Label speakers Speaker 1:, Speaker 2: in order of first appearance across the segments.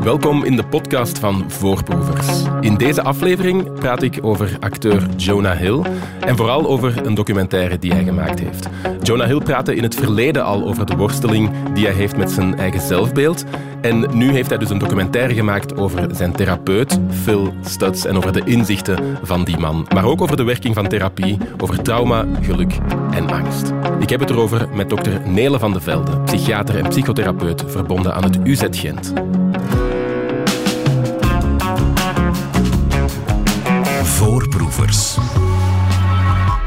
Speaker 1: Welkom in de podcast van Voorproevers. In deze aflevering praat ik over acteur Jonah Hill en vooral over een documentaire die hij gemaakt heeft. Jonah Hill praatte in het verleden al over de worsteling die hij heeft met zijn eigen zelfbeeld. En nu heeft hij dus een documentaire gemaakt over zijn therapeut, Phil Stutz, en over de inzichten van die man. Maar ook over de werking van therapie, over trauma, geluk en angst. Ik heb het erover met dokter Nele van de Velde, psychiater en psychotherapeut verbonden aan het UZ Gent.
Speaker 2: Voorproevers.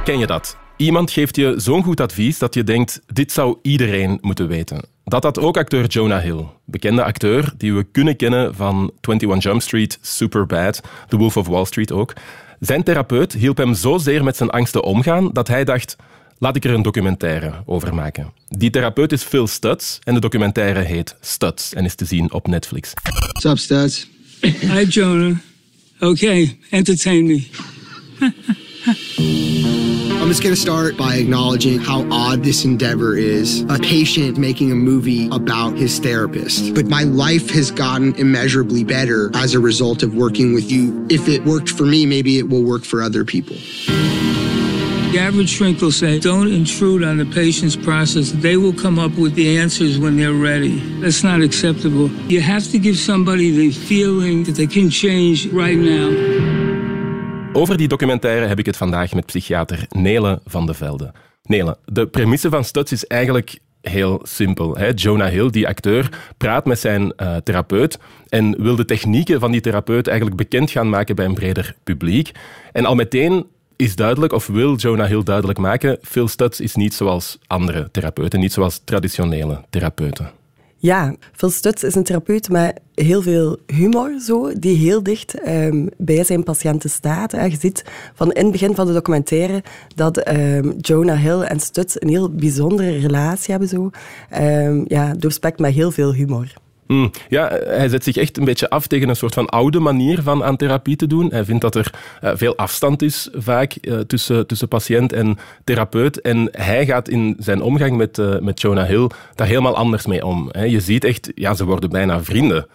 Speaker 1: Ken je dat? Iemand geeft je zo'n goed advies dat je denkt, dit zou iedereen moeten weten. Dat had ook acteur Jonah Hill, bekende acteur die we kunnen kennen van 21 Jump Street, Superbad, The Wolf of Wall Street ook. Zijn therapeut hielp hem zozeer met zijn angsten omgaan dat hij dacht, laat ik er een documentaire over maken. Die therapeut is Phil Stutz en de documentaire heet Stutz en is te zien op Netflix.
Speaker 3: What's up, Studs?
Speaker 4: Hi, Jonah. Okay, entertain me.
Speaker 3: Just going to start by acknowledging how odd this endeavor is. A patient making a movie about his therapist. But my life has gotten immeasurably better as a result of working with you. If it worked for me, maybe it will work for other people.
Speaker 4: The average shrink will say, don't intrude on the patient's process. They will come up with the answers when they're ready. That's not acceptable. You have to give somebody the feeling that they can change right now.
Speaker 1: Over die documentaire heb ik het vandaag met psychiater Nele van de Velde. Nele, de premisse van Stutz is eigenlijk heel simpel. Hè? Jonah Hill, die acteur, praat met zijn uh, therapeut en wil de technieken van die therapeut eigenlijk bekend gaan maken bij een breder publiek. En al meteen is duidelijk, of wil Jonah Hill duidelijk maken, Phil Stutz is niet zoals andere therapeuten, niet zoals traditionele therapeuten.
Speaker 5: Ja, Phil Stutz is een therapeut met heel veel humor, zo, die heel dicht um, bij zijn patiënten staat. Je ziet van in het begin van de documentaire dat um, Jonah Hill en Stutz een heel bijzondere relatie hebben, zo. Um, ja, doorspekt met heel veel humor.
Speaker 1: Mm, ja, hij zet zich echt een beetje af tegen een soort van oude manier van aan therapie te doen. Hij vindt dat er uh, veel afstand is vaak uh, tussen, tussen patiënt en therapeut. En hij gaat in zijn omgang met, met Jonah Hill daar helemaal anders mee om. Je ziet echt, ja, ze worden bijna vrienden.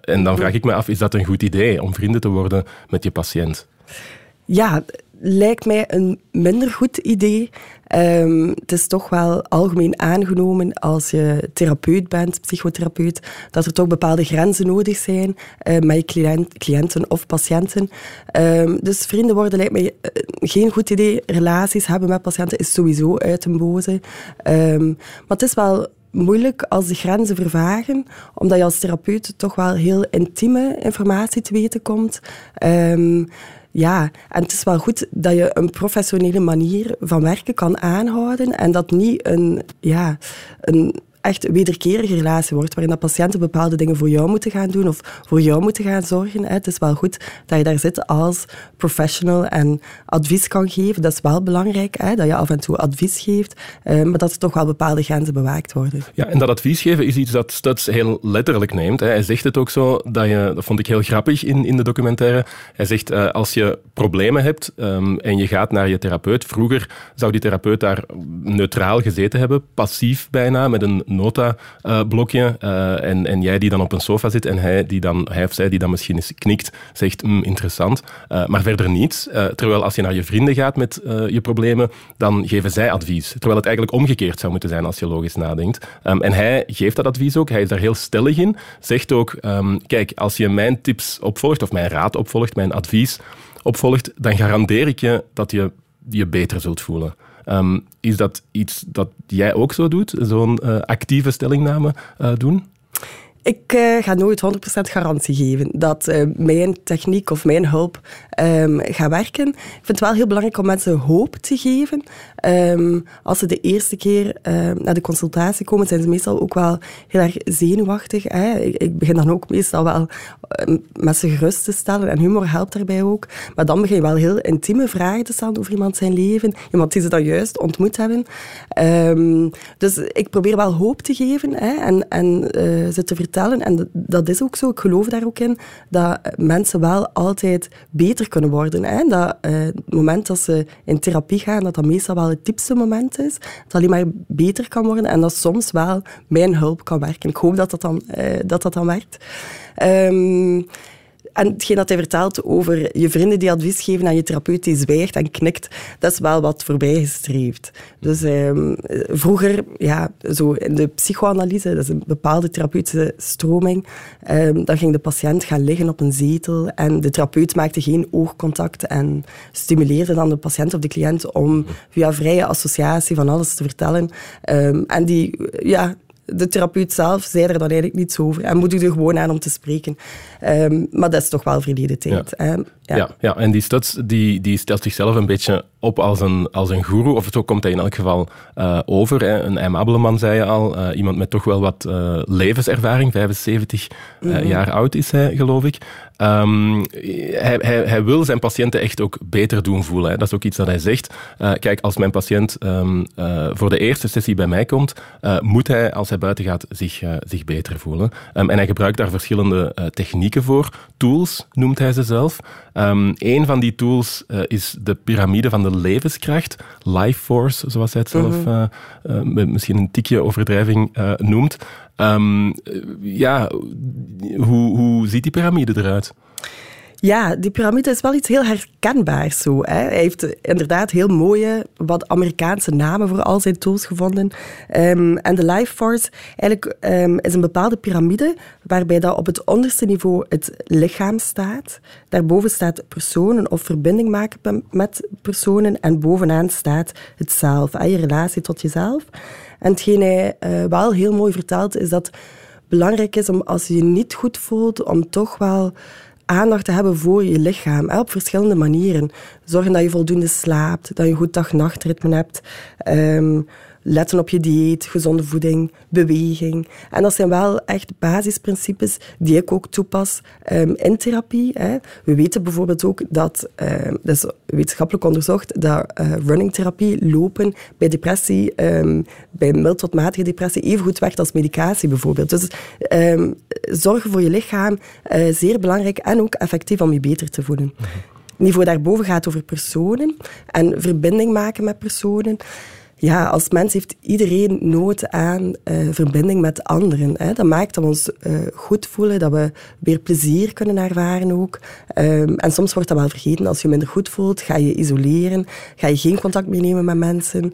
Speaker 1: en dan vraag ik me af, is dat een goed idee om vrienden te worden met je patiënt?
Speaker 5: Ja, lijkt mij een minder goed idee. Um, het is toch wel algemeen aangenomen als je therapeut bent, psychotherapeut, dat er toch bepaalde grenzen nodig zijn uh, met je cliënt, cliënten of patiënten. Um, dus vrienden worden lijkt mij uh, geen goed idee. Relaties hebben met patiënten is sowieso uit een boze. Um, maar het is wel moeilijk als de grenzen vervagen, omdat je als therapeut toch wel heel intieme informatie te weten komt. Ja, en het is wel goed dat je een professionele manier van werken kan aanhouden en dat niet een, ja, een echt wederkerige relatie wordt, waarin dat patiënten bepaalde dingen voor jou moeten gaan doen of voor jou moeten gaan zorgen. Het is wel goed dat je daar zit als professional en advies kan geven. Dat is wel belangrijk, hè, dat je af en toe advies geeft, eh, maar dat er toch wel bepaalde grenzen bewaakt worden.
Speaker 1: Ja, en dat advies geven is iets dat Stutz heel letterlijk neemt. Hè. Hij zegt het ook zo, dat, je, dat vond ik heel grappig in, in de documentaire. Hij zegt, uh, als je problemen hebt um, en je gaat naar je therapeut, vroeger zou die therapeut daar neutraal gezeten hebben, passief bijna, met een nota-blokje. Uh, en, en jij die dan op een sofa zit en hij, die dan, hij of zij die dan misschien eens knikt, zegt mm, interessant. Uh, maar verder niets. Terwijl als je naar je vrienden gaat met je problemen, dan geven zij advies. Terwijl het eigenlijk omgekeerd zou moeten zijn als je logisch nadenkt. Um, en hij geeft dat advies ook. Hij is daar heel stellig in. Zegt ook, um, kijk, als je mijn tips opvolgt, of mijn raad opvolgt, mijn advies opvolgt, dan garandeer ik je dat je je beter zult voelen. Um, is dat iets dat jij ook zo doet, zo'n uh, actieve stellingname uh, doen?
Speaker 5: Ik uh, ga nooit 100% garantie geven dat uh, mijn techniek of mijn hulp um, gaat werken. Ik vind het wel heel belangrijk om mensen hoop te geven. Um, als ze de eerste keer uh, naar de consultatie komen, zijn ze meestal ook wel heel erg zenuwachtig. Hè. Ik, begin dan ook meestal wel met ze gerust te stellen en humor helpt daarbij ook. Maar dan begin je wel heel intieme vragen te stellen over iemand zijn leven. Iemand die ze dan juist ontmoet hebben. Dus ik probeer wel hoop te geven hè, en, en ze te vertellen En dat is ook zo, ik geloof daar ook in, dat mensen wel altijd beter kunnen worden. Hè? Dat uh, het moment dat ze in therapie gaan, dat dat meestal wel het diepste moment is. Dat alleen maar beter kan worden en dat soms wel mijn hulp kan werken. Ik hoop dat dat dan, uh, dat, dat dan werkt. Um, en hetgeen dat hij vertelt over je vrienden die advies geven aan je therapeut die zwijgt en knikt, dat is wel wat voorbijgestreefd. Dus um, vroeger, ja, zo in de psychoanalyse, dat is een bepaalde therapeutische stroming, um, dan ging de patiënt gaan liggen op een zetel en de therapeut maakte geen oogcontact en stimuleerde dan de patiënt of de cliënt om via vrije associatie van alles te vertellen. Um, en die, ja, de therapeut zelf zei er dan eigenlijk niets over en moet u er gewoon aan om te spreken. Um, maar dat is toch wel verleden tijd.
Speaker 1: Ja. Ja. ja. Ja, en die Studs die, die stelt zichzelf een beetje op als een, als een guru, of zo komt hij in elk geval uh, over. Hè. Een aimabele man, zei je al. Uh, iemand met toch wel wat uh, levenservaring, 75 mm -hmm. jaar oud is hij, geloof ik. Um, hij, hij, hij, wil zijn patiënten echt ook beter doen voelen. Hè. Dat is ook iets dat hij zegt. kijk, als mijn patiënt um, voor de eerste sessie bij mij komt, moet hij, als hij buiten gaat, zich, zich beter voelen. Um, en hij gebruikt daar verschillende technieken voor. Tools noemt hij ze zelf. Een van die tools is de piramide van de levenskracht, life force, zoals hij het zelf met misschien een tikje overdrijving noemt. Um, ja, hoe, hoe ziet die piramide eruit?
Speaker 5: Ja, die piramide is wel iets heel herkenbaars zo. Hè. Hij heeft inderdaad heel mooie, wat Amerikaanse namen voor al zijn tools gevonden. Um, en de Life Force eigenlijk, um, is een bepaalde piramide waarbij dat op het onderste niveau het lichaam staat. Daarboven staat personen of verbinding maken met personen. En bovenaan staat het zelf, je relatie tot jezelf. En hetgeen hij uh, wel heel mooi vertelt, is dat belangrijk is om als je je niet goed voelt, om toch wel aandacht te hebben voor je lichaam. Op verschillende manieren. Zorgen dat je voldoende slaapt, dat je een goed dag-nachtritme hebt. Um, letten op je dieet, gezonde voeding, beweging. En dat zijn wel echt basisprincipes die ik ook toepas um, in therapie. Hè. We weten bijvoorbeeld ook dat, um, dat is wetenschappelijk onderzocht, dat uh, runningtherapie, lopen, bij depressie, um, bij mild tot matige depressie, even goed werkt als medicatie bijvoorbeeld. Dus zorgen voor je lichaam, uh, zeer belangrijk en ook effectief om je beter te voelen. Het niveau daarboven gaat over personen en verbinding maken met personen ja, als mens heeft iedereen nood aan uh, verbinding met anderen. Hè. Dat maakt dat we ons uh, goed voelen, dat we weer plezier kunnen ervaren ook. Um, en soms wordt dat wel vergeten. Als je minder goed voelt, ga je isoleren, ga je geen contact meer nemen met mensen. Um,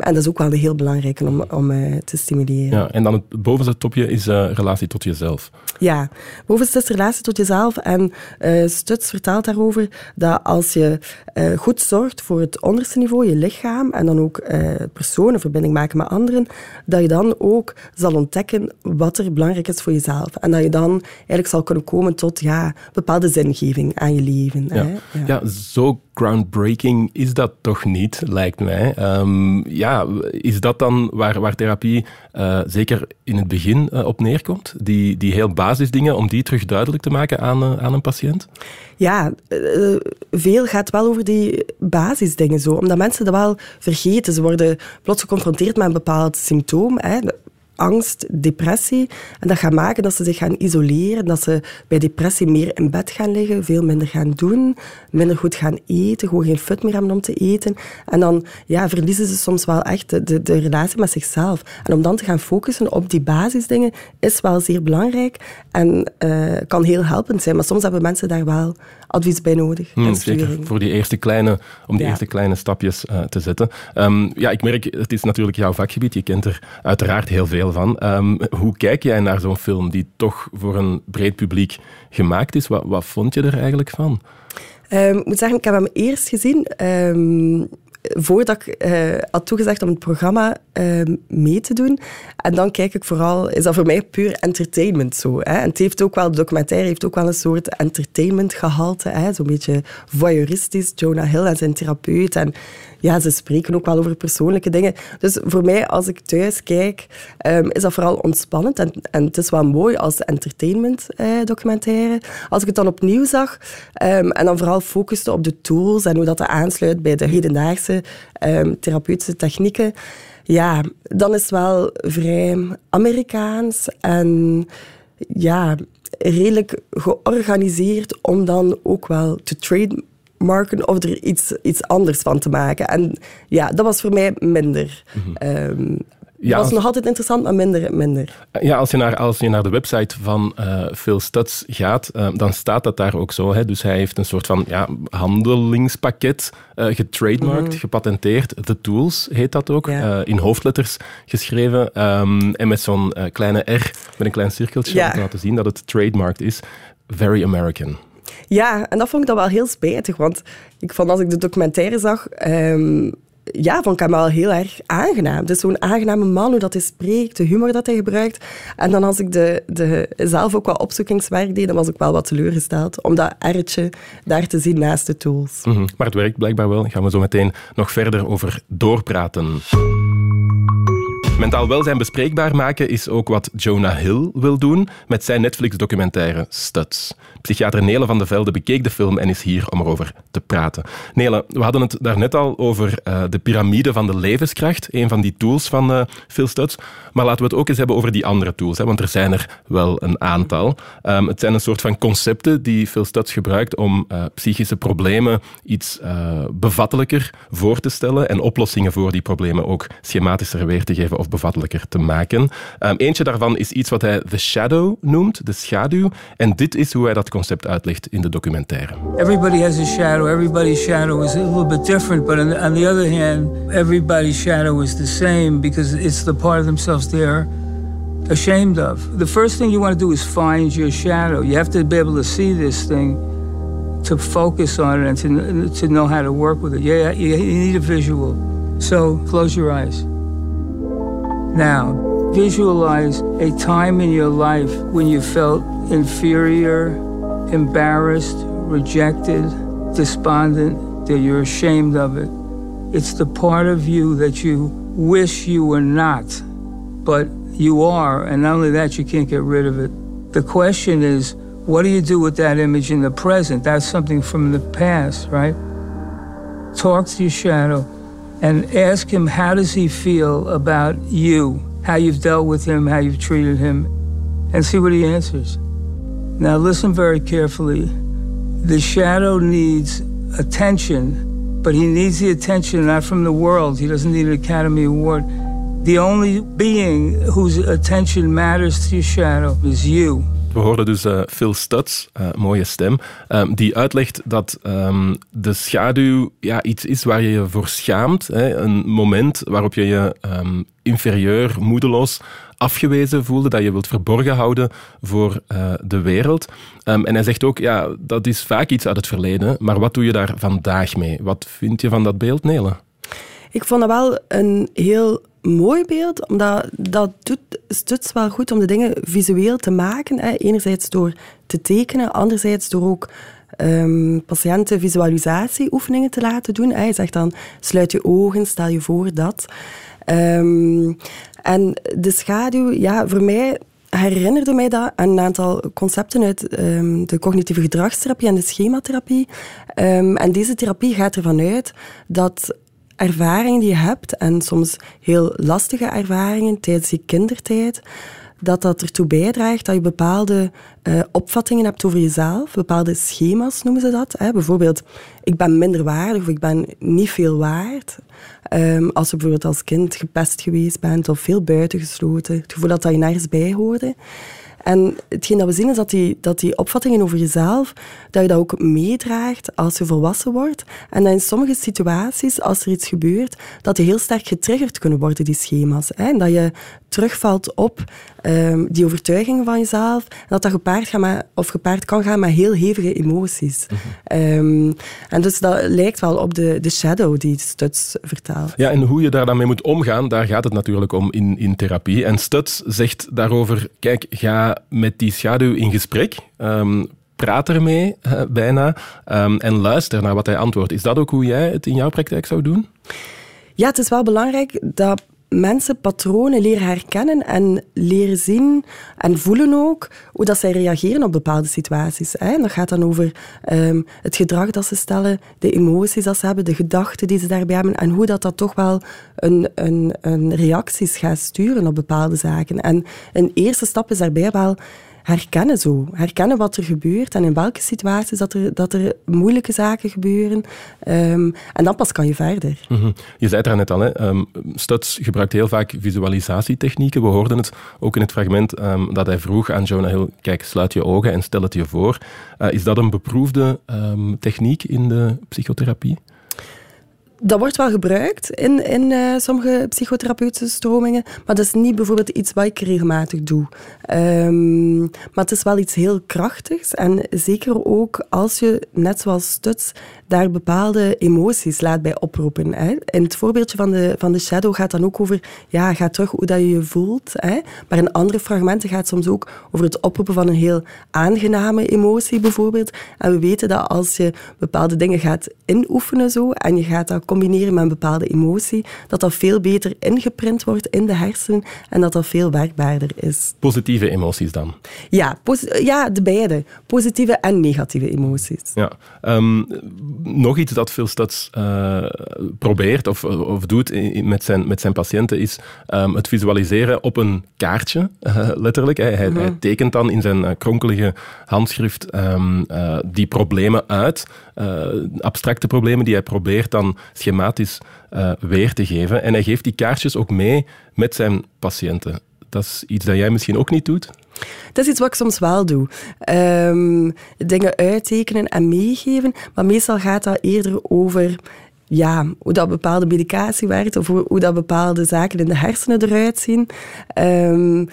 Speaker 5: en dat is ook wel heel belangrijk om, om uh, te stimuleren.
Speaker 1: Ja, en dan het bovenste topje is relatie tot jezelf.
Speaker 5: Ja, bovenste is relatie tot jezelf. En Stuts vertelt daarover dat als je goed zorgt voor het onderste niveau, je lichaam, en dan ook personen, verbinding maken met anderen, dat je dan ook zal ontdekken wat er belangrijk is voor jezelf. En dat je dan eigenlijk zal kunnen komen tot ja, bepaalde zingeving aan je leven.
Speaker 1: Ja,
Speaker 5: hè?
Speaker 1: ja. ja zo groundbreaking is dat toch niet, lijkt mij. Um, ja, is dat dan waar, waar therapie uh, zeker in het begin uh, op neerkomt? Die, die heel basisdingen, om die terug duidelijk te maken aan, uh, aan een patiënt?
Speaker 5: Ja, veel gaat wel over die basisdingen zo. Omdat mensen dat wel vergeten. Ze worden plots geconfronteerd met een bepaald symptoom. Hè angst, depressie. En dat gaat maken dat ze zich gaan isoleren, dat ze bij depressie meer in bed gaan liggen, veel minder gaan doen, minder goed gaan eten, gewoon geen fut meer hebben om te eten. En dan ja, verliezen ze soms wel echt de, de, de relatie met zichzelf. En om dan te gaan focussen op die basisdingen is wel zeer belangrijk en uh, kan heel helpend zijn. Maar soms hebben mensen daar wel advies bij nodig.
Speaker 1: Hmm, zeker voor die eerste kleine, om die ja. eerste kleine stapjes uh, te zetten. Um, ja, ik merk, het is natuurlijk jouw vakgebied. Je kent er uiteraard heel veel van. Um, hoe kijk jij naar zo'n film die toch voor een breed publiek gemaakt is? Wat, wat vond je er eigenlijk van?
Speaker 5: Um, ik moet zeggen, ik heb hem eerst gezien voordat ik uh, had toegezegd om het programma uh, mee te doen. En dan kijk ik vooral, is dat voor mij puur entertainment zo. Hè? En het heeft ook wel, de documentaire heeft ook wel een soort entertainment gehalte. Zo'n beetje voyeuristisch, Jonah Hill en zijn therapeut. En ja, ze spreken ook wel over persoonlijke dingen. Dus voor mij, als ik thuis kijk, um, is dat vooral ontspannend. En, en het is wel mooi als entertainment eh, documentaire. Als ik het dan opnieuw zag um, en dan vooral focuste op de tools en hoe dat, dat aansluit bij de hedendaagse um, therapeutische technieken, ja, dan is het wel vrij Amerikaans en ja, redelijk georganiseerd om dan ook wel te trademarken of er iets, iets anders van te maken. En ja, dat was voor mij minder. Ehm,
Speaker 1: Ja,
Speaker 5: was nog altijd interessant, maar minder. minder.
Speaker 1: Ja, als je naar, als je naar de website van eh, Phil Stutz gaat, eh, dan staat dat daar ook zo. Hè? Dus hij heeft een soort van ja, handelingspakket eh getrademarkt, gepatenteerd. The Tools heet dat ook,
Speaker 5: Ja.
Speaker 1: eh, in hoofdletters geschreven. ehm, en met zo'n eh, kleine R, met een klein cirkeltje,
Speaker 5: Ja.
Speaker 1: om te laten zien dat het trademarked is. Very American.
Speaker 5: Ja, en dat vond ik dan wel heel spijtig, want ik vond als ik de documentaire zag, ehm, ja, vond ik hem wel heel erg aangenaam. Dus zo'n aangename man, hoe dat hij spreekt, de humor dat hij gebruikt. En dan als ik de, de, zelf ook wat opzoekingswerk deed, dan was ik wel wat teleurgesteld om dat ertje daar te zien naast de tools.
Speaker 1: Mhm. Maar het werkt blijkbaar wel. Daar gaan we zo meteen nog verder over doorpraten. Mentaal welzijn bespreekbaar maken is ook wat Jonah Hill wil doen met zijn Netflix-documentaire Studs. Psychiater Nele van de Velde bekeek de film en is hier om erover te praten. Nele, we hadden het daarnet al over eh, de piramide van de levenskracht, een van die tools van eh, Phil Studs. Maar laten we het ook eens hebben over die andere tools, hè, want er zijn er wel een aantal. Ehm, het zijn een soort van concepten die Phil Studs gebruikt om eh, psychische problemen iets bevattelijker voor te stellen en oplossingen voor die problemen ook schematischer weer te geven of bevattelijker te maken. Ehm, eentje daarvan is iets wat hij The Shadow noemt, de schaduw. En dit is hoe hij dat concept uitlegt in de documentaire.
Speaker 4: Everybody has a shadow. Everybody's shadow is a little bit different, but on the, other hand, everybody's shadow is the same because it's the part of themselves they're ashamed of. The first thing you want to do is find your shadow. You have to be able to see this thing to focus on it and to, to know how to work with it. Yeah, you need a visual. So close your eyes. Now, visualize a time in your life when you felt inferior, embarrassed, rejected, despondent, that you're ashamed of it. It's the part of you that you wish you were not, but you are, and not only that, you can't get rid of it. The question is, what do you do with that image in the present? That's something from the past, right? Talk to your shadow and ask him how does he feel about you, how you've dealt with him, how you've treated him, and see what he answers. Now listen very carefully. The shadow needs attention, but he needs the attention not from the world. He doesn't need an Academy Award. The only being whose attention matters to your shadow is you.
Speaker 1: We hoorden dus eh, Phil Stutz, eh, mooie stem, ehm, die uitlegt dat ehm, de schaduw ja, iets is waar je je voor schaamt. Hè, een moment waarop je je ehm, inferieur, moedeloos, afgewezen voelde, dat je wilt verborgen houden voor eh, de wereld. En hij zegt ook, ja, dat is vaak iets uit het verleden, maar wat doe je daar vandaag mee? Wat vind je van dat beeld, Nele?
Speaker 5: Ik vond dat wel een heel mooi beeld, omdat dat doet Stuts wel goed om de dingen visueel te maken. Hè. Enerzijds door te tekenen, anderzijds door ook ehm, patiënten visualisatieoefeningen te laten doen. Hij zegt dan, sluit je ogen, stel je voor dat. Ehm, en de schaduw, ja, voor mij herinnerde mij dat aan een aantal concepten uit ehm, de cognitieve gedragstherapie en de schematherapie. Ehm, en deze therapie gaat ervan uit dat ervaringen die je hebt, en soms heel lastige ervaringen tijdens je kindertijd, dat dat ertoe bijdraagt dat je bepaalde eh, opvattingen hebt over jezelf, bepaalde schema's noemen ze dat. Hè. Bijvoorbeeld, ik ben minder waardig of ik ben niet veel waard. Ehm, als je bijvoorbeeld als kind gepest geweest bent of veel buitengesloten, het gevoel dat dat je nergens bij hoorde. En hetgeen dat we zien is dat die, dat die opvattingen over jezelf, dat je dat ook meedraagt als je volwassen wordt. En dat in sommige situaties, als er iets gebeurt, dat die heel sterk getriggerd kunnen worden, die schema's. Hè? En dat je terugvalt op ehm, die overtuigingen van jezelf. En dat dat gepaard, gaat met, of gepaard kan gaan met heel hevige emoties. Ehm, en dus dat lijkt wel op de, de shadow die Stuts vertaalt.
Speaker 1: Ja, en hoe je daar dan mee moet omgaan, daar gaat het natuurlijk om in, in therapie. En Stuts zegt daarover, kijk, ga met die schaduw in gesprek. Ehm, praat ermee, eh, bijna. ehm, en luister naar wat hij antwoordt. Is dat ook hoe jij het in jouw praktijk zou doen?
Speaker 5: Ja, het is wel belangrijk dat mensen patronen leren herkennen en leren zien en voelen ook hoe dat zij reageren op bepaalde situaties. Hè. En dat gaat dan over ehm, het gedrag dat ze stellen, de emoties dat ze hebben, de gedachten die ze daarbij hebben en hoe dat, dat toch wel een, een, een reacties gaat sturen op bepaalde zaken. En een eerste stap is daarbij wel herkennen zo. Herkennen wat er gebeurt en in welke situaties dat er, dat er moeilijke zaken gebeuren. Ehm, en dan pas kan je verder.
Speaker 1: Mhm. Je zei het daar net al, hè. Um, Stuts gebruikt heel vaak visualisatietechnieken. We hoorden het ook in het fragment um, dat hij vroeg aan Jonah Hill, kijk, sluit je ogen en stel het je voor. Uh, is dat een beproefde techniek in de psychotherapie?
Speaker 5: Dat wordt wel gebruikt in, in uh, sommige psychotherapeutische stromingen, maar dat is niet bijvoorbeeld iets wat ik regelmatig doe. Um, maar het is wel iets heel krachtigs en zeker ook als je, net zoals Stuts, daar bepaalde emoties laat bij oproepen. Hè. In het voorbeeldje van de, van de shadow gaat dan ook over, ja, ga terug hoe dat je je voelt. Hè. Maar in andere fragmenten gaat het soms ook over het oproepen van een heel aangename emotie bijvoorbeeld. En we weten dat als je bepaalde dingen gaat inoefenen zo, en je gaat dat combineren met een bepaalde emotie, dat dat veel beter ingeprint wordt in de hersenen en dat dat veel werkbaarder is.
Speaker 1: Positieve emoties dan?
Speaker 5: Ja, ja de beide. Positieve en negatieve emoties.
Speaker 1: Ja. Um, nog iets dat Phil Stutz uh, probeert of, of doet met, zijn, met zijn patiënten is um, het visualiseren op een kaartje, uh, letterlijk. Hij, hij, hij, mhm. tekent dan in zijn uh, kronkelige handschrift um, die problemen uit, abstracte problemen die hij probeert dan schematisch weer te geven. En hij geeft die kaartjes ook mee met zijn patiënten. Dat is iets dat jij misschien ook niet doet?
Speaker 5: Dat is iets wat ik soms wel doe. Um, dingen uittekenen en meegeven. Maar meestal gaat dat eerder over ja, hoe dat bepaalde medicatie werkt of hoe, dat bepaalde zaken in de hersenen eruit zien. Um,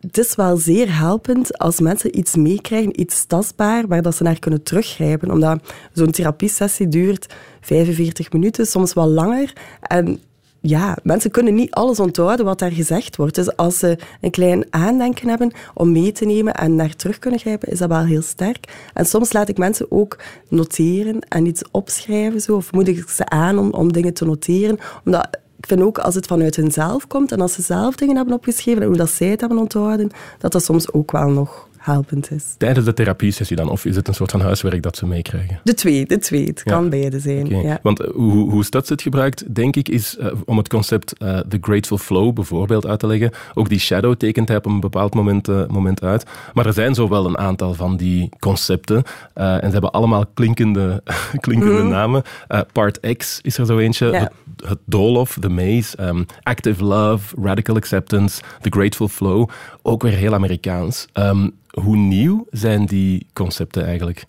Speaker 5: het is wel zeer helpend als mensen iets meekrijgen, iets tastbaar, waar dat ze naar kunnen teruggrijpen. Omdat zo'n therapiesessie duurt 45 minuten, soms wel langer. En ja, mensen kunnen niet alles onthouden wat daar gezegd wordt. Dus als ze een klein aandenken hebben om mee te nemen en naar terug kunnen grijpen, is dat wel heel sterk. En soms laat ik mensen ook noteren en iets opschrijven, zo, of moedig ik ze aan om, om dingen te noteren. Omdat ik vind ook als het vanuit hunzelf komt en als ze zelf dingen hebben opgeschreven en hoe dat zij het hebben onthouden, dat dat soms ook wel nog helpend is.
Speaker 1: Tijdens de therapiesessie dan? Of is het een soort van huiswerk dat ze meekrijgen?
Speaker 5: De twee, de twee. Het kan beide zijn. Ja.
Speaker 1: Want eh, hoe, hoe Stutz het gebruikt, denk ik, is uh, om het concept uh, The Grateful Flow bijvoorbeeld uit te leggen. Ook die shadow tekent hij op een bepaald moment, uh, moment uit. Maar er zijn zo wel een aantal van die concepten. en ze hebben allemaal klinkende, klinkende mm. namen. part X is er zo eentje. Ja. Het, het Dolof, The Maze, um, Active Love, Radical Acceptance, The Grateful Flow. Ook weer heel Amerikaans. Um, hoe nieuw zijn die concepten eigenlijk?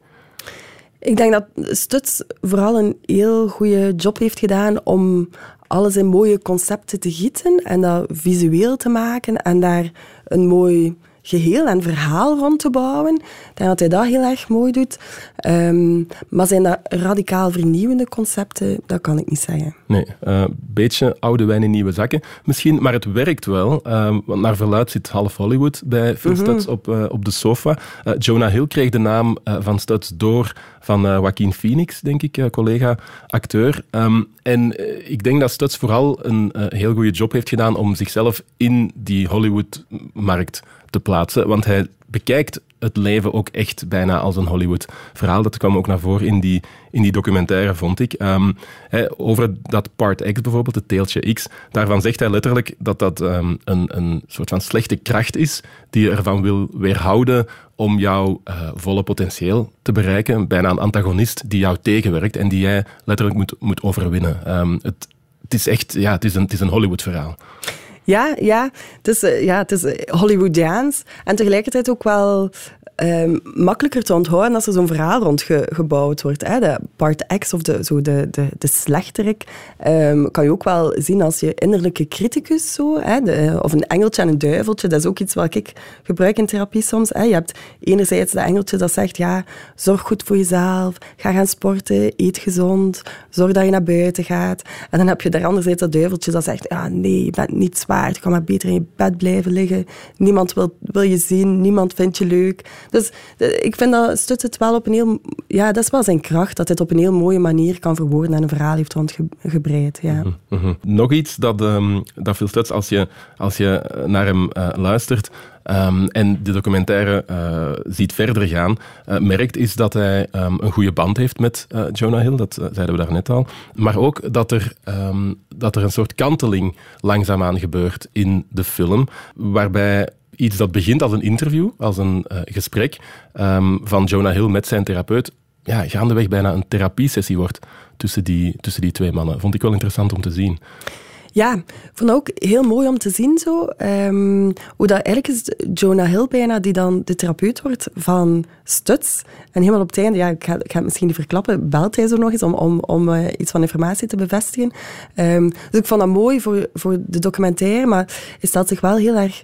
Speaker 5: Ik denk dat Stuts vooral een heel goede job heeft gedaan om alles in mooie concepten te gieten en dat visueel te maken en daar een mooi geheel en verhaal rond te bouwen. Ik denk dat hij dat heel erg mooi doet. Um, maar zijn dat radicaal vernieuwende concepten? Dat kan ik niet zeggen.
Speaker 1: Nee, een uh, beetje oude wijn in nieuwe zakken misschien, maar het werkt wel. Uh, want naar verluid zit half Hollywood bij Phil mm op, uh, op de sofa. Eh, Jonah Hill kreeg de naam van Studs door van Joaquin Phoenix, denk ik, collega-acteur. Um, en ik denk dat Studs vooral een heel goede job heeft gedaan om zichzelf in die Hollywood-markt te plaatsen. Want hij bekijkt het leven ook echt bijna als een Hollywood-verhaal. Dat kwam ook naar voren in die, in die documentaire, vond ik. Um, over dat Part X bijvoorbeeld, het teeltje X, daarvan zegt hij letterlijk dat dat um, een, een soort van slechte kracht is die je ervan wil weerhouden om jouw uh, volle potentieel te bereiken. Bijna een antagonist die jou tegenwerkt en die jij letterlijk moet, moet overwinnen. Um, het, het is echt ja, het is een, het is een Hollywood-verhaal.
Speaker 5: Ja, ja. Het is, eh, ja, het is eh, Hollywoodiaans en tegelijkertijd ook wel um, makkelijker te onthouden als er zo'n verhaal rond gebouwd wordt. Hè. De part X of de, zo de, de, de slechterik um, kan je ook wel zien als je innerlijke criticus. Zo, hè. De, of een engeltje en een duiveltje. Dat is ook iets wat ik gebruik in therapie soms. Hè. Je hebt enerzijds dat engeltje dat zegt, ja, zorg goed voor jezelf, ga gaan sporten, eet gezond, zorg dat je naar buiten gaat. En dan heb je daar anderzijds dat duiveltje dat zegt, ja, nee, je bent niet zwaar, je kan maar beter in je bed blijven liggen. Niemand wil, wil je zien, niemand vindt je leuk. Dus ik vind dat Stut het wel op een heel... Ja, dat is wel zijn kracht, dat hij het op een heel mooie manier kan verwoorden en een verhaal heeft rondgebreid. Ja. Mhm,
Speaker 1: mhm. Nog iets dat, um, dat Phil Stutz, als je, als je naar hem uh, luistert, Um, en de documentaire ziet verder gaan, merkt is dat hij um, een goede band heeft met uh, Jonah Hill, dat zeiden we daarnet al. Maar ook dat er, dat er een soort kanteling langzaamaan gebeurt in de film, waarbij iets dat begint als een interview, als een uh, gesprek um, van Jonah Hill met zijn therapeut, ja, gaandeweg bijna een therapiesessie wordt tussen die, tussen die twee mannen. Vond ik wel interessant om te zien.
Speaker 5: Ja, vond het ook heel mooi om te zien zo. Um, hoe dat eigenlijk Jonah Hill bijna die dan de therapeut wordt van Stuts. En helemaal op het einde, ja, ik ga, het misschien niet verklappen, belt hij zo nog eens om, om, om uh, iets van informatie te bevestigen. Um, dus ik vond dat mooi voor, voor de documentaire, maar hij stelt zich wel heel erg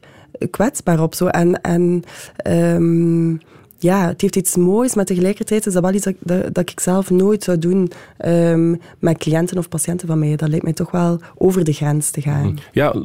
Speaker 5: kwetsbaar op. Zo. En, en um, ja, het heeft iets moois, maar tegelijkertijd is dat wel iets dat, dat, ik zelf nooit zou doen um, met cliënten of patiënten van mij. Dat lijkt mij toch wel over de grens te gaan.
Speaker 1: Ja,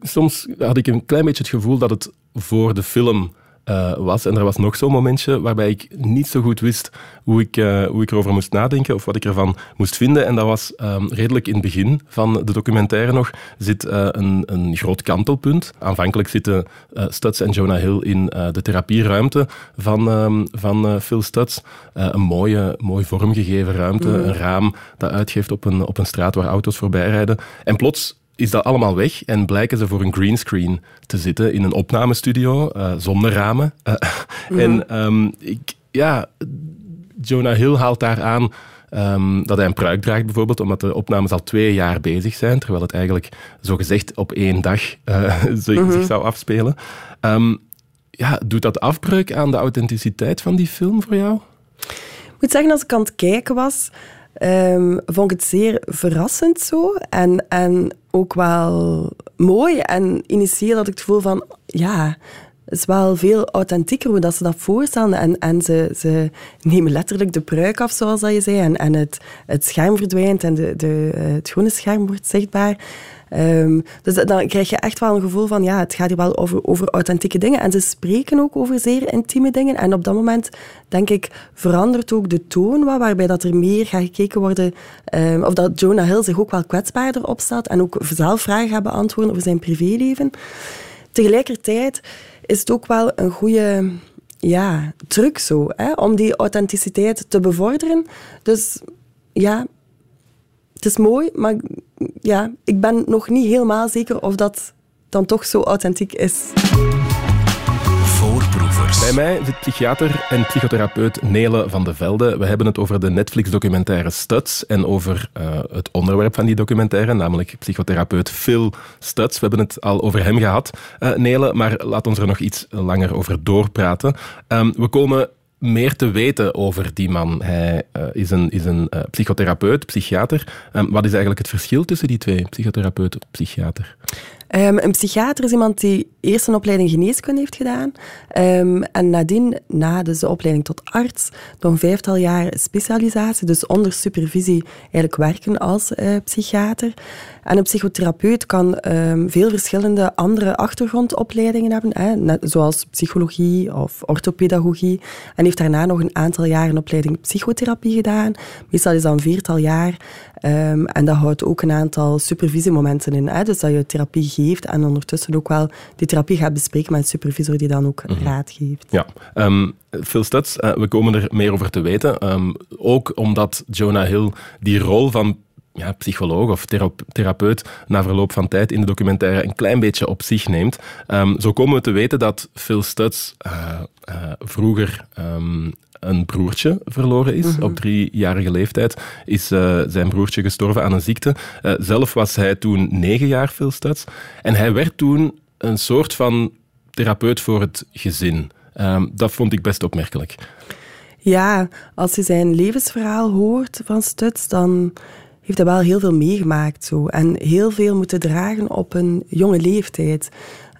Speaker 1: soms had ik een klein beetje het gevoel dat het voor de film uh, was. En er was nog zo'n momentje waarbij ik niet zo goed wist hoe ik, uh, hoe ik erover moest nadenken of wat ik ervan moest vinden. En dat was um, redelijk in het begin van de documentaire nog, zit uh, een, een groot kantelpunt. Aanvankelijk zitten Studs en Jonah Hill in de therapieruimte van, um, van Phil Studs. een mooie, mooi vormgegeven ruimte, mm. een raam dat uitgeeft op een, op een straat waar auto's voorbij rijden. En plots is dat allemaal weg en blijken ze voor een greenscreen te zitten in een opnamestudio uh, zonder ramen. Uh, En um, ik, ja, Jonah Hill haalt daar aan um, dat hij een pruik draagt bijvoorbeeld, omdat de opnames al twee jaar bezig zijn, terwijl het eigenlijk zogezegd op één dag uh, zich, mm -hmm. zou afspelen. Um, ja, doet dat afbreuk aan de authenticiteit van die film voor jou?
Speaker 5: Ik moet zeggen, als ik aan het kijken was, um, vond ik het zeer verrassend zo. En, en ook wel mooi. En initieel had ik het gevoel van, ja, het is wel veel authentieker hoe dat ze dat voorstellen. En, en ze, ze nemen letterlijk de pruik af, zoals dat je zei. En, en het, het scherm verdwijnt en de, de, het groene scherm wordt zichtbaar. Um, dus dan krijg je echt wel een gevoel van, ja, het gaat hier wel over, over authentieke dingen. En ze spreken ook over zeer intieme dingen. En op dat moment, denk ik, verandert ook de toon wat, waarbij dat er meer gaat gekeken worden, um, of dat Jonah Hill zich ook wel kwetsbaarder opstelt en ook zelf vragen gaat beantwoorden over zijn privéleven. Tegelijkertijd is het ook wel een goede ja, truc zo, hè, om die authenticiteit te bevorderen. Dus ja, het is mooi, maar ja, ik ben nog niet helemaal zeker of dat dan toch zo authentiek is.
Speaker 1: Voorproevers. Bij mij zit psychiater en psychotherapeut Nele van de Velde. We hebben het over de Netflix-documentaire Studs en over uh, het onderwerp van die documentaire, namelijk psychotherapeut Phil Studs. We hebben het al over hem gehad, uh, Nele, maar laat ons er nog iets langer over doorpraten. Um, we komen meer te weten over die man. Hij uh, is een, is een uh, psychotherapeut, psychiater. Um, wat is eigenlijk het verschil tussen die twee, psychotherapeut en psychiater?
Speaker 5: Um, een psychiater is iemand die eerst een opleiding geneeskunde heeft gedaan um, en nadien, na dus de opleiding tot arts, een vijftal jaar specialisatie, dus onder supervisie eigenlijk werken als uh, psychiater. En een psychotherapeut kan um, veel verschillende andere achtergrondopleidingen hebben, hè, zoals psychologie of orthopedagogie. En heeft daarna nog een aantal jaar een opleiding psychotherapie gedaan. Meestal is dat een viertal jaar. Um, en dat houdt ook een aantal supervisiemomenten in. Hè? Dus dat je therapie geeft en ondertussen ook wel die therapie gaat bespreken met een supervisor die dan ook mm raad geeft.
Speaker 1: Ja, um, Phil Stutz, uh, we komen er meer over te weten. Um, ook omdat Jonah Hill die rol van ja, psycholoog of therapeut na verloop van tijd in de documentaire een klein beetje op zich neemt. Um, zo komen we te weten dat Phil Stutz uh, uh, vroeger um, een broertje verloren is. Mm-hmm. Op driejarige leeftijd is uh, zijn broertje gestorven aan een ziekte. zelf was hij toen negen jaar, Stutz. En hij werd toen een soort van therapeut voor het gezin. Um, dat vond ik best opmerkelijk.
Speaker 5: Ja, als je zijn levensverhaal hoort van Stutz, dan heeft hij wel heel veel meegemaakt. Zo. En heel veel moeten dragen op een jonge leeftijd.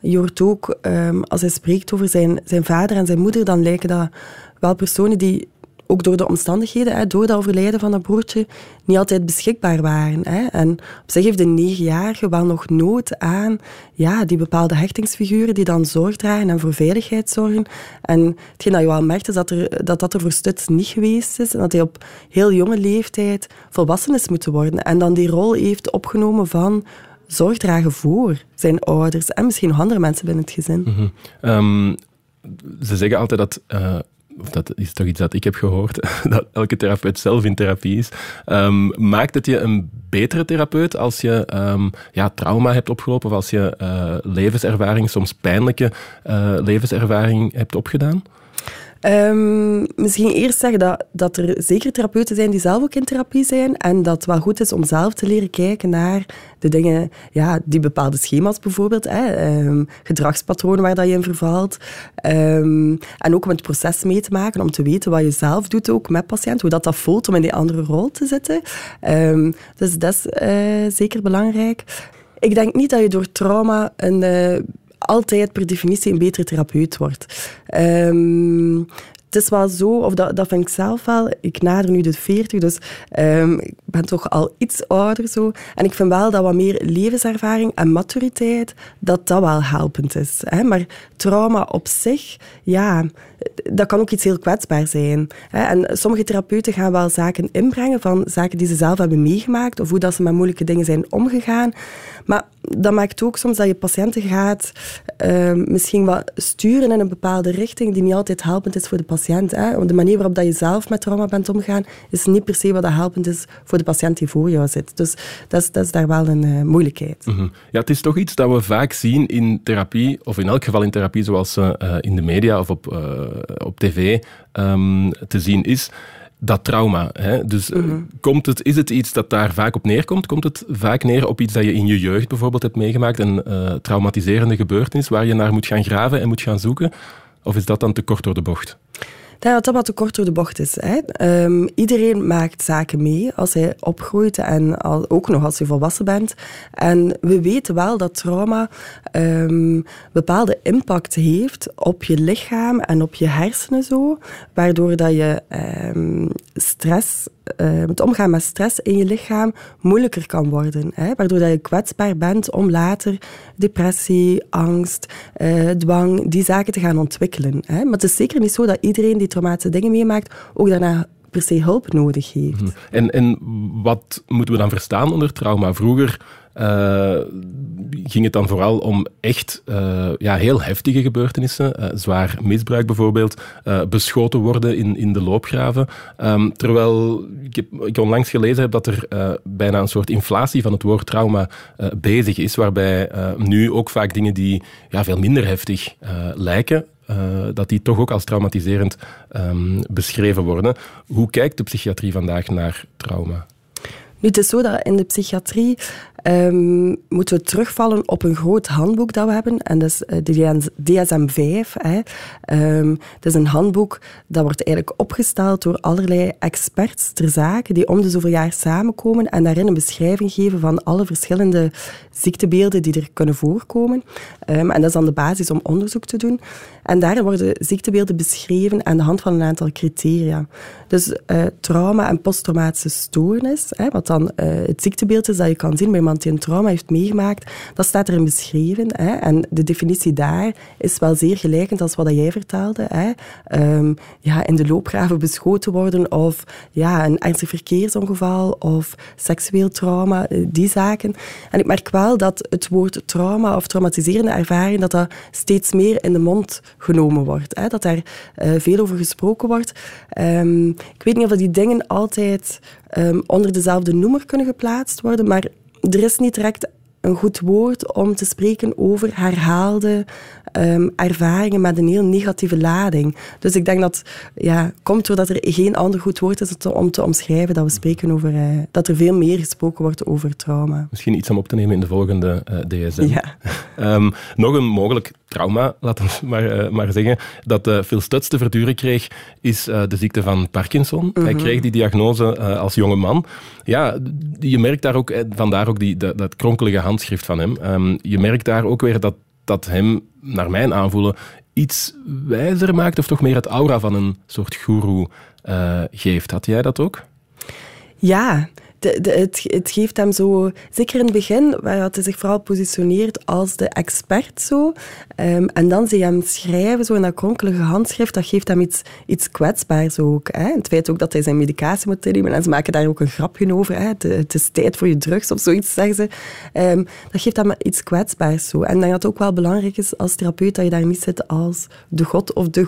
Speaker 5: Je hoort ook, um, als hij spreekt over zijn, zijn vader en zijn moeder, dan lijken dat wel personen die ook door de omstandigheden, door dat overlijden van dat broertje, niet altijd beschikbaar waren. Hè. En op zich heeft de negenjarige wel nog nood aan ja, die bepaalde hechtingsfiguren die dan zorg dragen en voor veiligheid zorgen. En hetgeen dat je wel merkt, is dat, er, dat dat er voor Stuts niet geweest is. En dat hij op heel jonge leeftijd volwassen is moeten worden. En dan die rol heeft opgenomen van zorg dragen voor zijn ouders en misschien nog andere mensen binnen het gezin.
Speaker 1: -hmm. um, ze zeggen altijd dat uh, of dat is toch iets dat ik heb gehoord, dat elke therapeut zelf in therapie is. Um, maakt het je een betere therapeut als je um, ja, trauma hebt opgelopen of als je uh, levenservaring, soms pijnlijke uh, levenservaring hebt opgedaan?
Speaker 5: Um, misschien eerst zeggen dat, dat er zeker therapeuten zijn die zelf ook in therapie zijn en dat het wel goed is om zelf te leren kijken naar de dingen, ja, die bepaalde schema's bijvoorbeeld, hè, um, gedragspatronen waar dat je in vervalt. Um, en ook om het proces mee te maken, om te weten wat je zelf doet ook met patiënt, hoe dat, dat voelt om in die andere rol te zitten. dus dat is uh, zeker belangrijk. Ik denk niet dat je door trauma een uh, altijd per definitie een betere therapeut wordt. Um, het is wel zo, of dat, dat vind ik zelf wel, ik nader nu de 40, dus um, ik ben toch al iets ouder zo. En ik vind wel dat wat meer levenservaring en maturiteit, dat dat wel helpend is. Hè? Maar trauma op zich, ja, dat kan ook iets heel kwetsbaar zijn. En sommige therapeuten gaan wel zaken inbrengen van zaken die ze zelf hebben meegemaakt, of hoe dat ze met moeilijke dingen zijn omgegaan. Maar dat maakt ook soms dat je patiënten gaat uh, misschien wat sturen in een bepaalde richting die niet altijd helpend is voor de patiënt. Hè. De manier waarop dat je zelf met trauma bent omgegaan, is niet per se wat dat helpend is voor de patiënt die voor jou zit. Dus dat is, dat is daar wel een uh, moeilijkheid.
Speaker 1: -hmm. Ja, het is toch iets dat we vaak zien in therapie, of in elk geval in therapie zoals uh, in de media of op, op tv um, te zien is dat trauma. Hè? Dus mm -hmm. komt het, is het iets dat daar vaak op neerkomt? Komt het vaak neer op iets dat je in je jeugd bijvoorbeeld hebt meegemaakt, een uh, traumatiserende gebeurtenis waar je naar moet gaan graven en moet gaan zoeken? Of is dat dan te kort door de bocht?
Speaker 5: Dat dat wat te kort door de bocht is. Hè. Um, iedereen maakt zaken mee als hij opgroeit en ook nog als je volwassen bent. En we weten wel dat trauma um, bepaalde impact heeft op je lichaam en op je hersenen zo, waardoor dat je um, stress het omgaan met stress in je lichaam moeilijker kan worden. Hè? Waardoor dat je kwetsbaar bent om later depressie, angst, uh, dwang, die zaken te gaan ontwikkelen. Hè? Maar het is zeker niet zo dat iedereen die traumatische dingen meemaakt ook daarna per se hulp nodig heeft.
Speaker 1: -hmm. en, en wat moeten we dan verstaan onder trauma? Vroeger uh, ging het dan vooral om echt uh, ja, heel heftige gebeurtenissen. Uh, zwaar misbruik bijvoorbeeld, beschoten worden in, in de loopgraven. Um, terwijl ik, onlangs gelezen heb dat er bijna een soort inflatie van het woord trauma bezig is, waarbij nu ook vaak dingen die ja, veel minder heftig lijken, dat die toch ook als traumatiserend um, beschreven worden. Hoe kijkt de psychiatrie vandaag naar trauma?
Speaker 5: Nu, het is zo dat in de psychiatrie um, moeten we terugvallen op een groot handboek dat we hebben. En dat is eh, de DSM-5. Hè. Um, het is een handboek dat wordt eigenlijk opgesteld door allerlei experts ter zake, die om de zoveel jaar samenkomen en daarin een beschrijving geven van alle verschillende ziektebeelden die er kunnen voorkomen. Um, en dat is dan de basis om onderzoek te doen. En daarin worden ziektebeelden beschreven aan de hand van een aantal criteria. Dus uh, trauma en posttraumatische stoornis, wat dan uh, het ziektebeeld is dat je kan zien bij iemand die een trauma heeft meegemaakt, dat staat erin beschreven. Hè, en de definitie daar is wel zeer gelijkend als wat jij vertelde. Hè. Um, ja, in de loopgraven beschoten worden of ja, een ernstig verkeersongeval of seksueel trauma, die zaken. En ik merk wel dat het woord trauma of traumatiserende ervaring, dat dat steeds meer in de mond genomen wordt. Hè, dat daar uh, veel over gesproken wordt. Um, ik weet niet of die dingen altijd um, onder dezelfde noemer kunnen geplaatst worden, maar er is niet direct een goed woord om te spreken over herhaalde um, ervaringen met een heel negatieve lading. Dus ik denk dat ja, komt doordat er geen ander goed woord is om te omschrijven dat we spreken over uh, dat er veel meer gesproken wordt over trauma.
Speaker 1: Misschien iets om op te nemen in de volgende uh, DSM. Ja. um, nog een mogelijk trauma, laten we maar, uh, maar zeggen, dat Phil Stutz te verduren kreeg, is de ziekte van Parkinson. Mm -hmm. Hij kreeg die diagnose als jonge man. Ja, je merkt daar ook, vandaar ook die, dat, dat kronkelige handschrift van hem. Um, je merkt daar ook weer dat dat hem, naar mijn aanvoelen, iets wijzer maakt of toch meer het aura van een soort guru uh, geeft. Had jij dat ook?
Speaker 5: Ja, het, het geeft hem zo, zeker in het begin, waar hij zich vooral positioneert als de expert zo. Ehm, en dan zie je hem schrijven zo in dat kronkelige handschrift, dat geeft hem iets, iets kwetsbaars ook. Het feit ook dat hij zijn medicatie moet nemen en ze maken daar ook een grapje over. Het, is tijd voor je drugs of zoiets, zeggen ze. Um, dat geeft hem iets kwetsbaars zo. En dan dat het ook wel belangrijk is als therapeut dat je daar niet zit als de god of de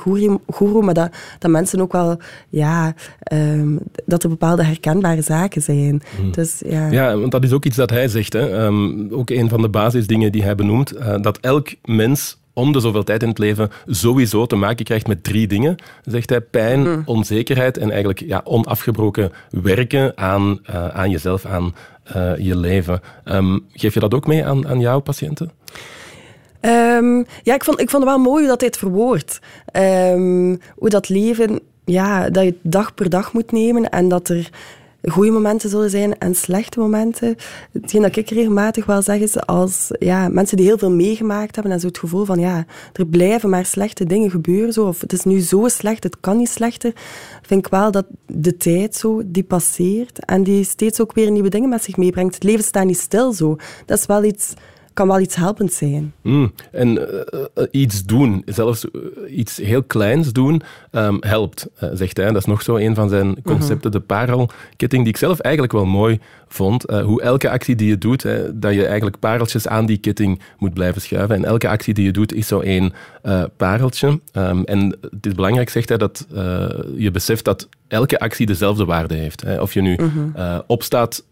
Speaker 5: goeroe, maar dat, dat mensen ook wel, ja, um, dat er bepaalde herkenbare zaken zijn. Hmm. Dus, ja.
Speaker 1: ja, want dat is ook iets dat hij zegt. Hè. Um, ook een van de basisdingen die hij benoemt, uh, dat elk mens om de zoveel tijd in het leven sowieso te maken krijgt met drie dingen, zegt hij. Pijn, hmm. onzekerheid en eigenlijk ja, onafgebroken werken aan, uh, aan jezelf, aan uh, je leven. Um, geef je dat ook mee aan, aan jouw patiënten?
Speaker 5: Um, ja, ik vond, ik vond het wel mooi hoe dat hij het verwoordt. Um, hoe dat leven, ja, dat je dag per dag moet nemen en dat er goede momenten zullen zijn en slechte momenten. Hetgeen dat ik regelmatig wel zeg is als ja, mensen die heel veel meegemaakt hebben en zo het gevoel van ja, er blijven maar slechte dingen gebeuren. Zo, of het is nu zo slecht, het kan niet slechter. Vind ik wel dat de tijd zo, die passeert en die steeds ook weer nieuwe dingen met zich meebrengt. Het leven staat niet stil zo. Dat is wel iets kan wel iets helpend zijn.
Speaker 1: Mm, en uh, iets doen, zelfs iets heel kleins doen, um, helpt, zegt hij. Dat is nog zo een van zijn concepten, mm -hmm. de parelketting, die ik zelf eigenlijk wel mooi vond. Hoe elke actie die je doet, hè, dat je eigenlijk pareltjes aan die ketting moet blijven schuiven. En elke actie die je doet, is zo één pareltje. Um, en het is belangrijk, zegt hij, dat je beseft dat elke actie dezelfde waarde heeft. Hè. Of je nu uh, opstaat,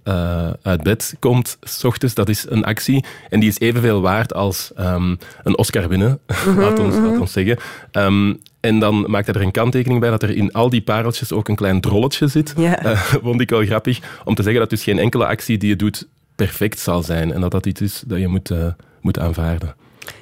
Speaker 1: uit bed komt, s ochtends, dat is een actie. En die is evenveel waard als um, een Oscar winnen, laat, ons, laat ons zeggen. Um, en dan maakt hij er een kanttekening bij dat er in al die pareltjes ook een klein drolletje zit. Uh, vond ik wel grappig. Om te zeggen dat dus geen enkele actie die je doet perfect zal zijn. En dat dat iets is dat je moet, moet aanvaarden.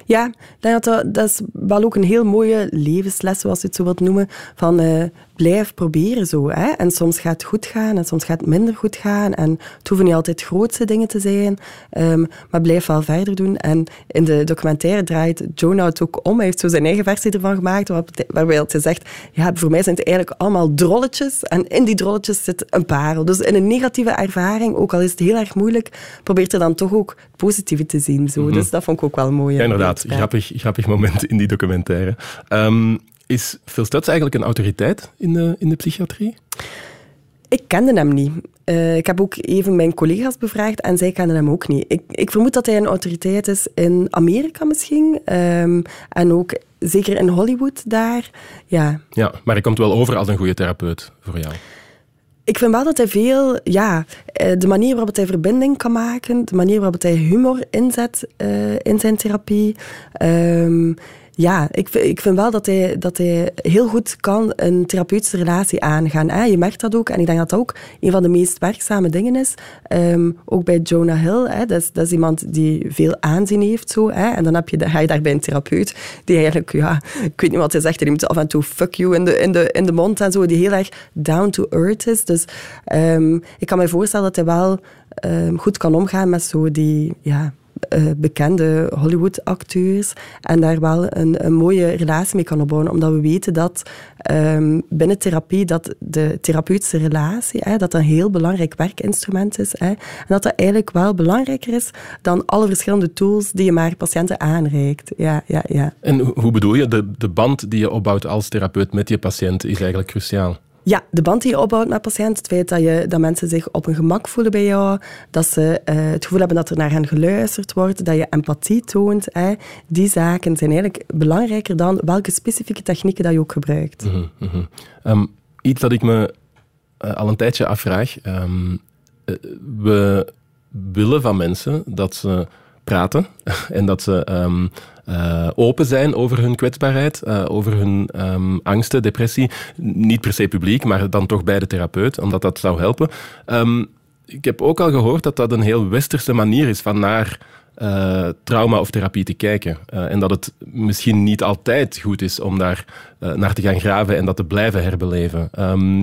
Speaker 5: Ja, dat, dat, dat is wel ook een heel mooie levensles, zoals je het zo wilt noemen, van uh, blijf proberen zo. Hè? En soms gaat het goed gaan en soms gaat het minder goed gaan. En het hoeven niet altijd grootste dingen te zijn, um, maar blijf wel verder doen. En in de documentaire draait Jonah het ook om. Hij heeft zo zijn eigen versie ervan gemaakt, waarbij hij zegt, ja, voor mij zijn het eigenlijk allemaal drolletjes en in die drolletjes zit een parel. Dus in een negatieve ervaring, ook al is het heel erg moeilijk, probeert er dan toch ook het positieve te zien. Zo. Mm -hmm. Dus dat vond ik ook wel mooi.
Speaker 1: Ja, inderdaad. Grappig, grappig moment in die documentaire. Um, is Phil Stutz eigenlijk een autoriteit in de, in de psychiatrie?
Speaker 5: Ik kende hem niet. Uh, ik heb ook even mijn collega's bevraagd en zij kenden hem ook niet. Ik, ik vermoed dat hij een autoriteit is in Amerika misschien. Um, en ook zeker in Hollywood daar. Ja.
Speaker 1: ja, maar hij komt wel over als een goede therapeut voor jou.
Speaker 5: Ik vind wel dat hij veel, ja, eh, de manier waarop hij verbinding kan maken, de manier waarop hij humor inzet uh, in zijn therapie. Um, ja, ik, ik vind wel dat hij, dat hij heel goed kan een therapeutische relatie aangaan. Je merkt dat ook. En ik denk dat dat ook een van de meest werkzame dingen is. Um, ook bij Jonah Hill. Hè. Dat, is, dat is iemand die veel aanzien heeft. Zo. En dan heb je, ga je daar bij een therapeut die eigenlijk, ja, ik weet niet wat hij zegt, die moet af en toe fuck you in de, in de, in de mond en zo. Die heel erg down to earth is. Dus um, ik kan me voorstellen dat hij wel um, goed kan omgaan met zo die, ja, uh, bekende Hollywood-acteurs en daar wel een, een, mooie relatie mee kan opbouwen. Omdat we weten dat um, binnen therapie dat de therapeutische relatie hè, dat een heel belangrijk werkinstrument is. Hè, en dat dat eigenlijk wel belangrijker is dan alle verschillende tools die je maar patiënten aanreikt. Ja, ja, ja.
Speaker 1: En hoe bedoel je? De, de band die je opbouwt als therapeut met je patiënt is eigenlijk cruciaal.
Speaker 5: Ja, de band die je opbouwt met patiënt, het feit dat, je, dat mensen zich op een gemak voelen bij jou, dat ze uh, het gevoel hebben dat er naar hen geluisterd wordt, dat je empathie toont, die zaken zijn eigenlijk belangrijker dan welke specifieke technieken dat je ook gebruikt.
Speaker 1: Mm -hmm. um, iets dat ik me uh, al een tijdje afvraag. Um, uh, we willen van mensen dat ze praten en dat ze um, uh, open zijn over hun kwetsbaarheid, uh, over hun um, angsten, depressie. Niet per se publiek, maar dan toch bij de therapeut, omdat dat zou helpen. Um, ik heb ook al gehoord dat dat een heel westerse manier is van naar uh, trauma of therapie te kijken. en dat het misschien niet altijd goed is om daar naar te gaan graven en dat te blijven herbeleven.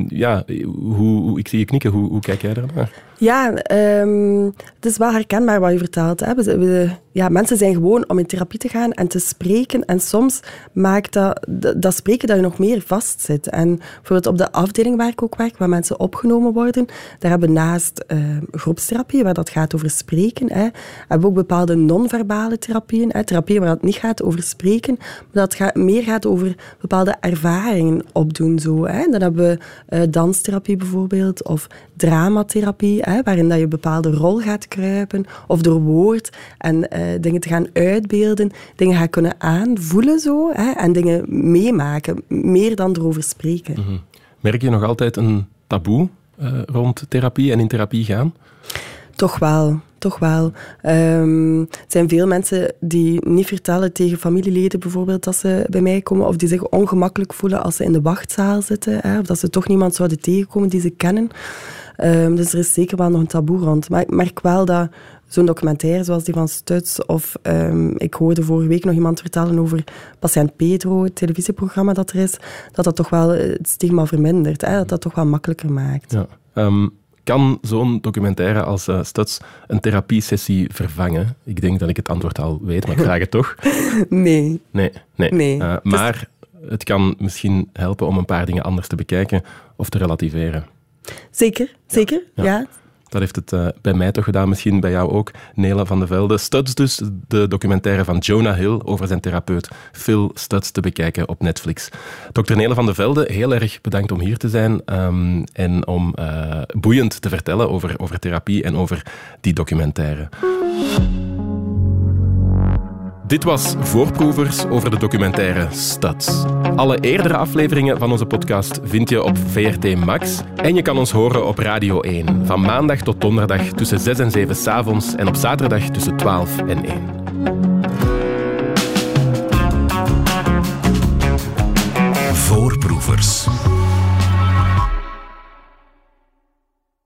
Speaker 1: ja, hoe, ik zie je knikken, hoe, hoe kijk jij daar naar?
Speaker 5: Ja, um, het is wel herkenbaar wat je vertelt. Hè. We, ja, mensen zijn gewoon om in therapie te gaan en te spreken. En soms maakt dat, dat spreken dat je nog meer vastzit. En bijvoorbeeld op de afdeling waar ik ook werk, waar mensen opgenomen worden, daar hebben we naast uh, groepstherapie, waar dat gaat over spreken, hè, hebben we ook bepaalde non-verbale therapieën. Hè, therapieën waar het niet gaat over spreken, maar dat gaat, meer gaat over bepaalde ervaringen opdoen. Zo, hè. Dan hebben we uh, danstherapie bijvoorbeeld, of dramatherapie, hè, waarin dat je een bepaalde rol gaat kruipen, of door woord en uh, dingen te gaan uitbeelden, dingen gaan kunnen aanvoelen zo, hè, en dingen meemaken, meer dan erover spreken. Mm -hmm.
Speaker 1: Merk je nog altijd een taboe uh, rond therapie en in therapie gaan?
Speaker 5: Toch wel, toch wel. Er zijn veel mensen die niet vertellen tegen familieleden bijvoorbeeld dat ze bij mij komen, of die zich ongemakkelijk voelen als ze in de wachtzaal zitten, hè, of dat ze toch niemand zouden tegenkomen die ze kennen. Um, dus er is zeker wel nog een taboe rond. Maar ik merk wel dat zo'n documentaire zoals die van Stuts, of um, ik hoorde vorige week nog iemand vertellen over Patiënt Pedro, het televisieprogramma dat er is, dat dat toch wel het stigma vermindert, hè, dat dat toch wel makkelijker maakt.
Speaker 1: Ja. Kan zo'n documentaire als uh, Stuts een therapiesessie vervangen? Ik denk dat ik het antwoord al weet, maar ik vraag het toch.
Speaker 5: Nee.
Speaker 1: Nee, nee. nee. Uh, maar het kan misschien helpen om een paar dingen anders te bekijken of te relativeren.
Speaker 5: Zeker, zeker, ja. ja.
Speaker 1: Dat heeft het uh, bij mij toch gedaan, misschien bij jou ook, Nela van de Velde. Studs dus, de documentaire van Jonah Hill over zijn therapeut Phil Studs te bekijken op Netflix. Dr. Nela van de Velde, heel erg bedankt om hier te zijn um, en om uh, boeiend te vertellen over, over therapie en over die documentaire. Dit was Voorproevers over de documentaire Stads. Alle eerdere afleveringen van onze podcast vind je op VRT Max. En je kan ons horen op Radio 1. Van maandag tot donderdag tussen 6 en 7 s avonds en op zaterdag tussen 12 en 1.
Speaker 2: Voorproevers.